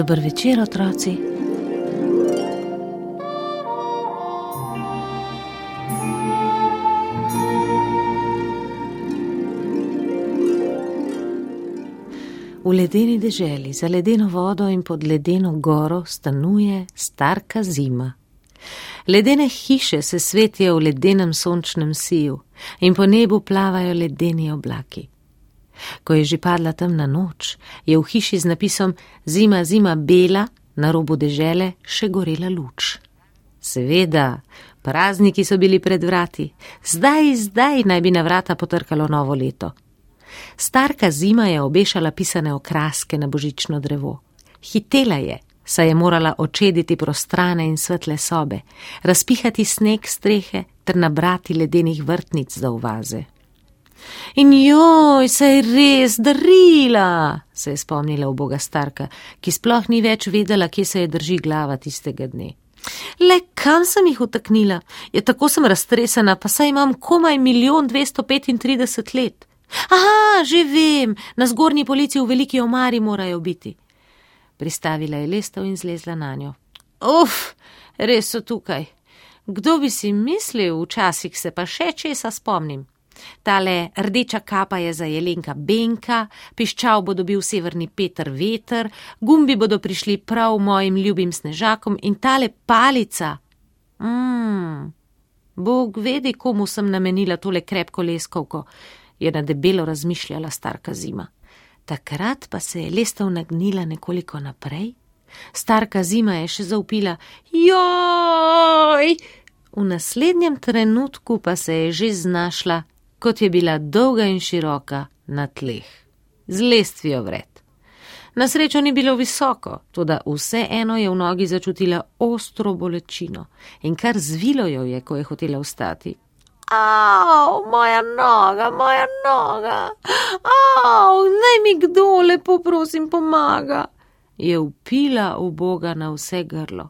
Dober večer, otroci. V ledeni deželi, za ledeno vodo in pod ledeno goro stanuje starka zima. Ledene hiše se svetijo v ledenem sončnem siju in po nebu plavajo ledeni oblaki. Ko je že padla temna noč, je v hiši z napisom Zima, zima, bela na robu dežele še gorela luč. Seveda, prazniki so bili pred vrati, zdaj, zdaj naj bi na vrata potrkalo novo leto. Starka zima je obešala pisane okraske na božično drevo. Hitela je, saj je morala očediti prostrane in svetle sobe, razpihati sneg strehe ter nabrati ledenih vrtnic za uvaze. In joj, se je res darila, se je spomnila uboga starka, ki sploh ni več vedela, kje se je drži glava tistega dne. Le kam sem jih utaknila? Je tako sem raztresena, pa saj imam komaj milijon dvesto petintrideset let. Aha, že vem, na zgornji polici v veliki omari morajo biti. Pristavila je lestev in zlezla na njo. Uf, res so tukaj. Kdo bi si mislil, včasih se pa še česa spomnim. Tale rdeča kapa je za jelenka Benka, piščal bo dobil severni Peter veter, gumbi bodo prišli prav mojim ljubim snežakom in tale palica. Mmm, Bog vedi, komu sem namenila tole krepko leskovko, je na debelo razmišljala starka zima. Takrat pa se je lestev nagnila nekoliko naprej. Starka zima je še zaupila: Joj! V naslednjem trenutku pa se je že znašla, kot je bila dolga in široka na tleh, z lestvijo vred. Na srečo ni bilo visoko, tudi vseeno je v nogi začutila ostro bolečino in kar zvilo jo je, ko je hotela vstati. Av, moja noga, moja noga, av, naj mi kdo lepo prosim pomaga, je upila v Boga na vse grlo.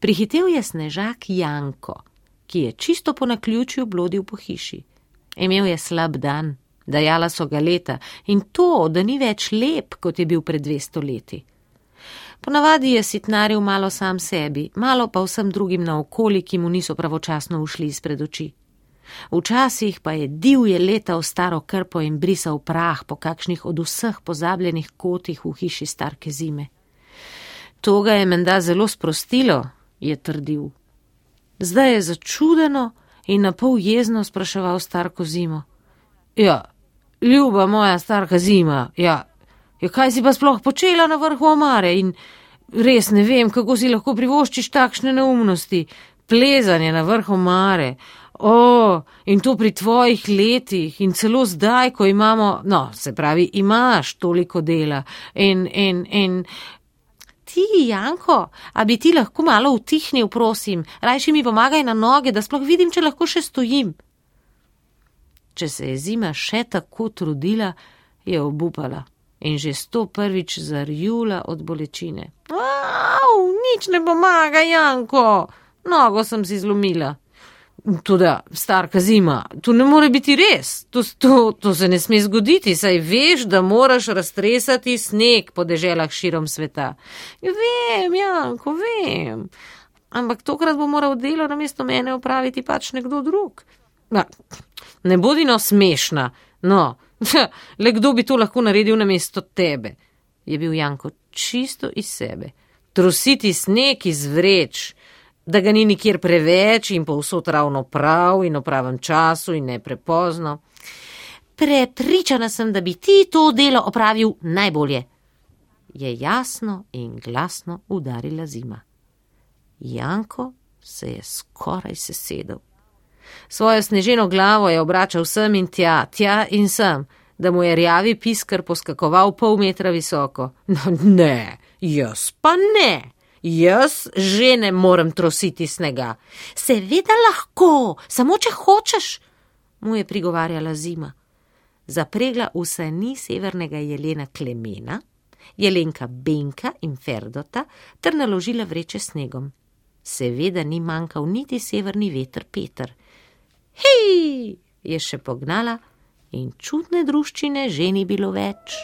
Prihitev je snežak Janko, ki je čisto po naključju blodil po hiši. Imel je slab dan, dajala so ga leta in to, da ni več lep, kot je bil pred dvesto leti. Ponavadi je sitnaril malo sam sebi, malo pa vsem drugim naokoli, ki mu niso pravočasno ušli izpred oči. Včasih pa je divje letal staro krpo in brisal prah po kakšnih od vseh pozabljenih kotih v hiši starke zime. To ga je menda zelo sprostilo, je trdil. Zdaj je začudeno in na pol jezno spraševal starko zimo. Ja, ljuba moja starka zima, ja, ja kaj si pa sploh počela na vrhu omare in res ne vem, kako si lahko privoščiš takšne neumnosti, plezanje na vrhu omare. O, in to pri tvojih letih in celo zdaj, ko imamo, no, se pravi, imaš toliko dela in, in, in. Ti, Janko, a bi ti lahko malo utihnil, prosim, rajši mi pomagaj na noge, da sploh vidim, če lahko še stojim. Če se je zima še tako trudila, je obupala in že sto prvič zarjula od bolečine. Au, nič ne pomaga, Janko, nogo sem si zlomila. Tudi starka zima, to ne more biti res, to, to, to se ne sme zgoditi, saj veš, da moraš raztresati sneg po deželah širom sveta. Vem, Janko, vem. Ampak tokrat bo moral delo na mesto mene upraviti pač nekdo drug. Na, ne bodi no smešna, no, le kdo bi to lahko naredil na mesto tebe, je bil Janko čisto iz sebe. Trositi sneg iz vreč da ga ni nikjer preveč in povsod ravno prav in v pravem času in ne prepozno. Prepričana sem, da bi ti to delo opravil najbolje, je jasno in glasno udarila zima. Janko se je skoraj sesedel. Svojo sneženo glavo je obračal sem in tja, tja in sem, da mu je rjavi piskar poskakoval pol metra visoko. No, ne, jaz pa ne. Jaz že ne morem trositi snega. Seveda lahko, samo če hočeš, mu je prigovarjala zima. Zapregla vse ni severnega jelena Klemena, jelenka Benka in Ferdota ter naložila vreče snegom. Seveda ni manjkal niti severni veter Peter. Hej, je še pognala in čudne druščine že ni bilo več.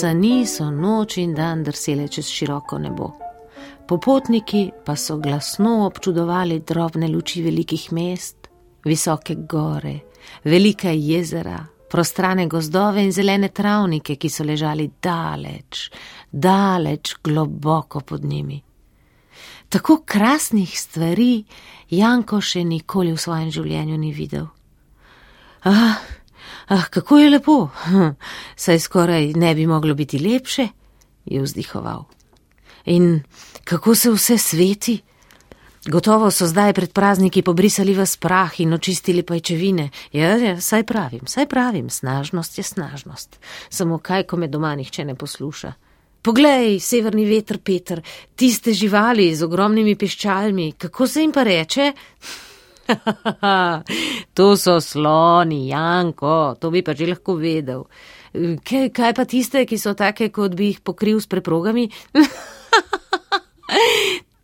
Sani so noč in dan drsele čez široko nebo. Popotniki pa so glasno občudovali drobne luči velikih mest, visoke gore, velika jezera, prostrane gozdove in zelene travnike, ki so ležali daleč, daleč globoko pod njimi. Tako krasnih stvari Janko še nikoli v svojem življenju ni videl. Ah, ah kako je lepo, hm, saj skoraj ne bi moglo biti lepše, je vzdihoval. In kako se vse sveti? Gotovo so zdaj pred prazniki pobrisali v sprah in očistili pajčevine. Ja, ja, saj pravim, saj pravim, snažnost je snažnost. Samo kaj, ko me doma nihče ne posluša. Poglej, severni veter, Peter, tiste živali z ogromnimi piščalmi, kako se jim pa reče? to so sloni, Janko, to bi pa že lahko vedel. Kaj, kaj pa tiste, ki so take, kot bi jih pokril s preprogami?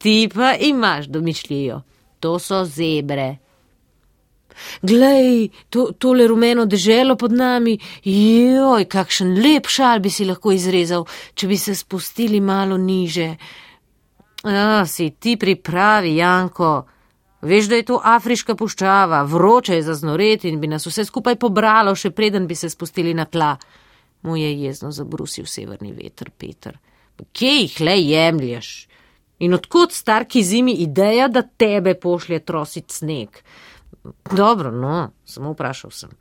Ti pa imaš domišljijo, to so zebre. Glej, to, tole rumeno deželo pod nami, joj, kakšen lep šal bi si lahko izrezal, če bi se spustili malo niže. A, si ti pripravi, Janko. Veš, da je to afriška puščava, vroče je zaznoreti in bi nas vse skupaj pobralo, še preden bi se spustili na tla. Mu je jezno zabrusil severni veter, Peter. Kje jih le jemlješ? In odkot starki zimi ideja, da tebe pošlje trosit sneg? Dobro, no, samo vprašal sem.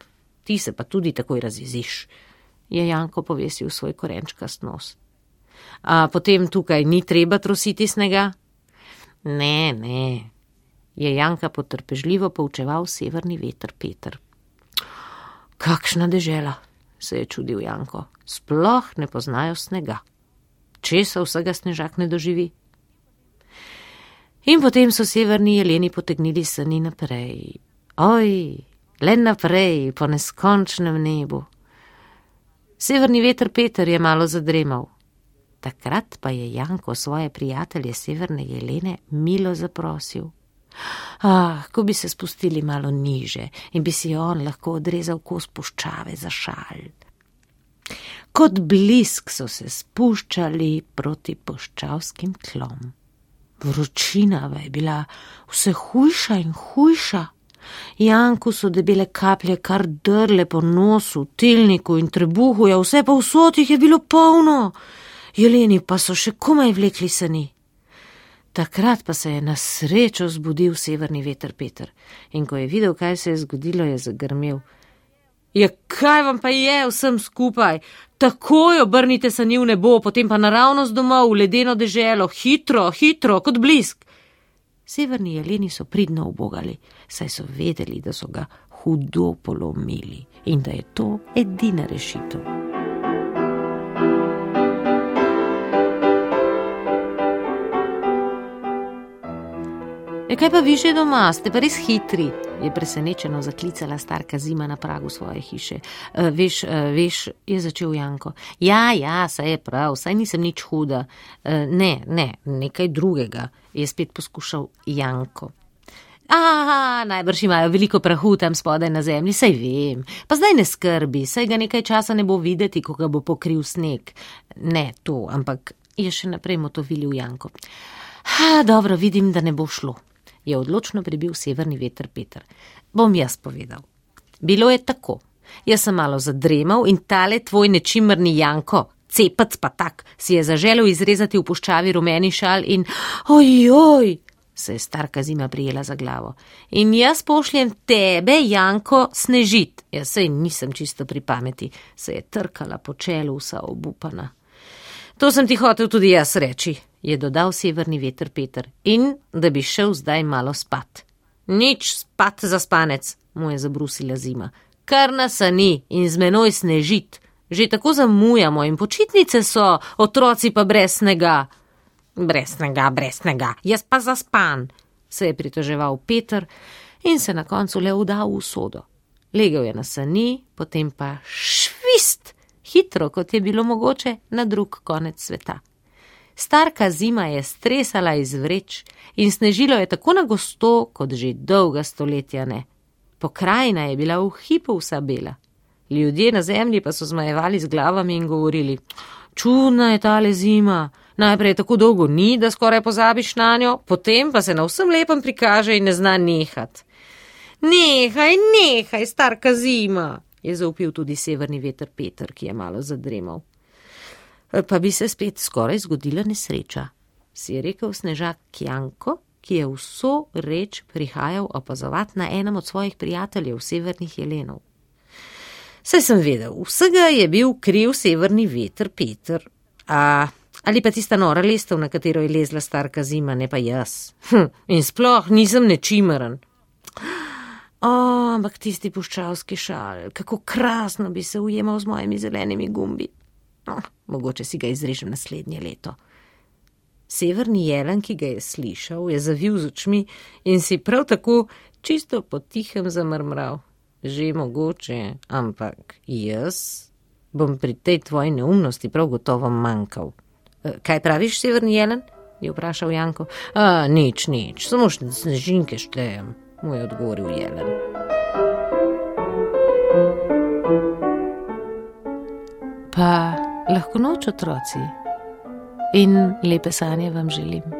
Ti se pa tudi takoj razjeziš, je Janko povesil svoj korenčkast nos. A potem tukaj ni treba trositi snega? Ne, ne, je Janka potrpežljivo poučeval severni veter Peter. Kakšna dežela, se je čudil Janko, sploh ne poznajo snega. Česa vsega snežak ne doživi? In potem so severni jeleni potegnili sani naprej. Oj, le naprej po neskončnem nebu. Severni veter Peter je malo zadremal. Takrat pa je Janko svoje prijatelje severne jelene milo zaprosil. Ah, ko bi se spustili malo niže in bi si on lahko odrezal kos puščave za šal. Kot blisk so se spuščali proti puščavskim tlom. Vročina je bila vse hujša in hujša. Janku so debele kaplje kar drle po nosu, tilniku in trebuhu, ja vse pa vsot jih je bilo polno. Jeleni pa so še komaj vlekli sani. Takrat pa se je na srečo zbudil severni veter Peter in ko je videl, kaj se je zgodilo, je zagrmel. Ja, kaj vam pa je vsem skupaj? Takoj obrnite se njim v nebo, potem pa naravnost domov v ledeno deželo, hitro, hitro, kot blisk. Severni jeleni so pridno obogali, saj so vedeli, da so ga hudo polomili in da je to edina rešitev. E kaj pa vi že doma, ste pa res hitri, je presenečeno zaklicala starka zima na pragu svoje hiše. E, veš, e, veš, je začel Janko. Ja, ja, saj je prav, saj nisem nič huda. E, ne, ne, nekaj drugega, je spet poskušal Janko. Aha, najbrž imajo veliko prahu tam spodaj na zemlji, saj vem. Pa zdaj ne skrbi, saj ga nekaj časa ne bo videti, ko ga bo pokril sneg. Ne to, ampak je še naprej motovili v Janko. Ha, dobro, vidim, da ne bo šlo je odločno prebil severni veter Peter. Bom jaz povedal. Bilo je tako. Jaz sem malo zadremal in tale tvoj nečimrni Janko, cepec pa tak, si je zaželel izrezati v puščavi rumeni šal in ojoj, se je starka zima prijela za glavo. In jaz pošljem tebe, Janko, snežit. Jaz sej nisem čisto pri pameti, se je trkala po čelu vsa obupana. To sem ti hotel tudi jaz reči, je dodal severni veter Peter, in da bi šel zdaj malo spat. Nič spat za spanec, mu je zabrusila zima, kar nas ni in z menoj snežit. Že tako zamujamo in počitnice so, otroci pa brez snega. Brez snega, brez snega, jaz pa zaspan, se je pritoževal Peter in se na koncu le udal v sodo. Legel je na sani, potem pa švist, hitro kot je bilo mogoče, na drug konec sveta. Starka zima je stresala iz vreč in snežilo je tako na gosto, kot že dolga stoletja ne. Pokrajina je bila v hipu vsa bela. Ljudje na zemlji pa so zmajevali z glavami in govorili: Čudna je tale zima. Najprej tako dolgo ni, da skoraj pozabiš na njo, potem pa se na vsem lepem prikaže in ne zna nehat. Nehaj, nehaj, starka zima, je zaupil tudi severni veter Peter, ki je malo zadremal. Pa bi se spet skoraj zgodila nesreča, si je rekel snežak Kjanko, ki je vso reč prihajal opazovati na enem od svojih prijateljev, severnih jelenov. Saj sem vedel, vsega je bil kriv severni veter Peter, a ali pa tista nora lestev, na katero je lezla starka zima, ne pa jaz. Hm, in sploh nisem nečimeren. O, ampak tisti puščavski šal, kako krasno bi se ujemal z mojimi zelenimi gumbi. No, mogoče si ga izrežem naslednje leto. Severni jelen, ki ga je slišal, je zavil z očmi in si prav tako čisto potihem zamrmral. Že mogoče, ampak jaz bom pri tej tvoji neumnosti prav gotovo manjkal. E, kaj praviš, severni jelen? je vprašal Janko. A, nič, nič, samo še snežinke štejem, mu je odgovoril jelen. Pa lahko noč otroci in lepe sanje vam želim.